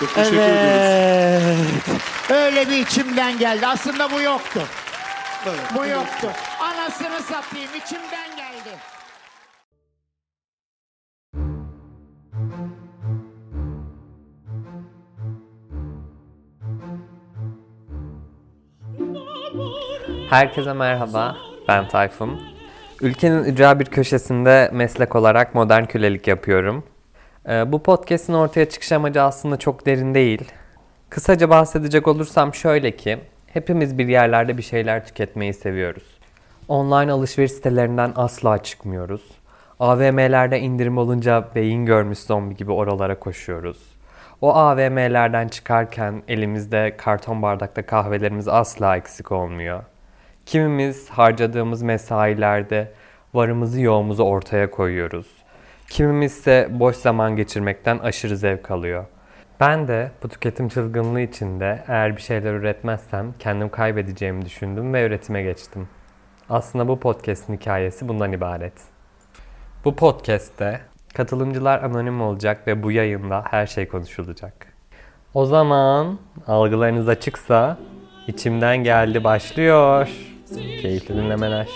Çok teşekkür ederiz. Evet. Öyle bir içimden geldi. Aslında bu yoktu. Evet. Bu yoktu. Anasını satayım içimden geldi. Herkese merhaba, ben Tayfun. Ülkenin ücra bir köşesinde meslek olarak modern kölelik yapıyorum. Ee, bu podcast'in ortaya çıkış amacı aslında çok derin değil. Kısaca bahsedecek olursam şöyle ki, hepimiz bir yerlerde bir şeyler tüketmeyi seviyoruz. Online alışveriş sitelerinden asla çıkmıyoruz. AVM'lerde indirim olunca beyin görmüş zombi gibi oralara koşuyoruz. O AVM'lerden çıkarken elimizde karton bardakta kahvelerimiz asla eksik olmuyor. Kimimiz harcadığımız mesailerde varımızı yoğumuzu ortaya koyuyoruz. Kimimiz ise boş zaman geçirmekten aşırı zevk alıyor. Ben de bu tüketim çılgınlığı içinde eğer bir şeyler üretmezsem kendim kaybedeceğimi düşündüm ve üretime geçtim. Aslında bu podcast'in hikayesi bundan ibaret. Bu podcast'te katılımcılar anonim olacak ve bu yayında her şey konuşulacak. O zaman algılarınız açıksa içimden geldi başlıyor. Keyifli dinlemeler.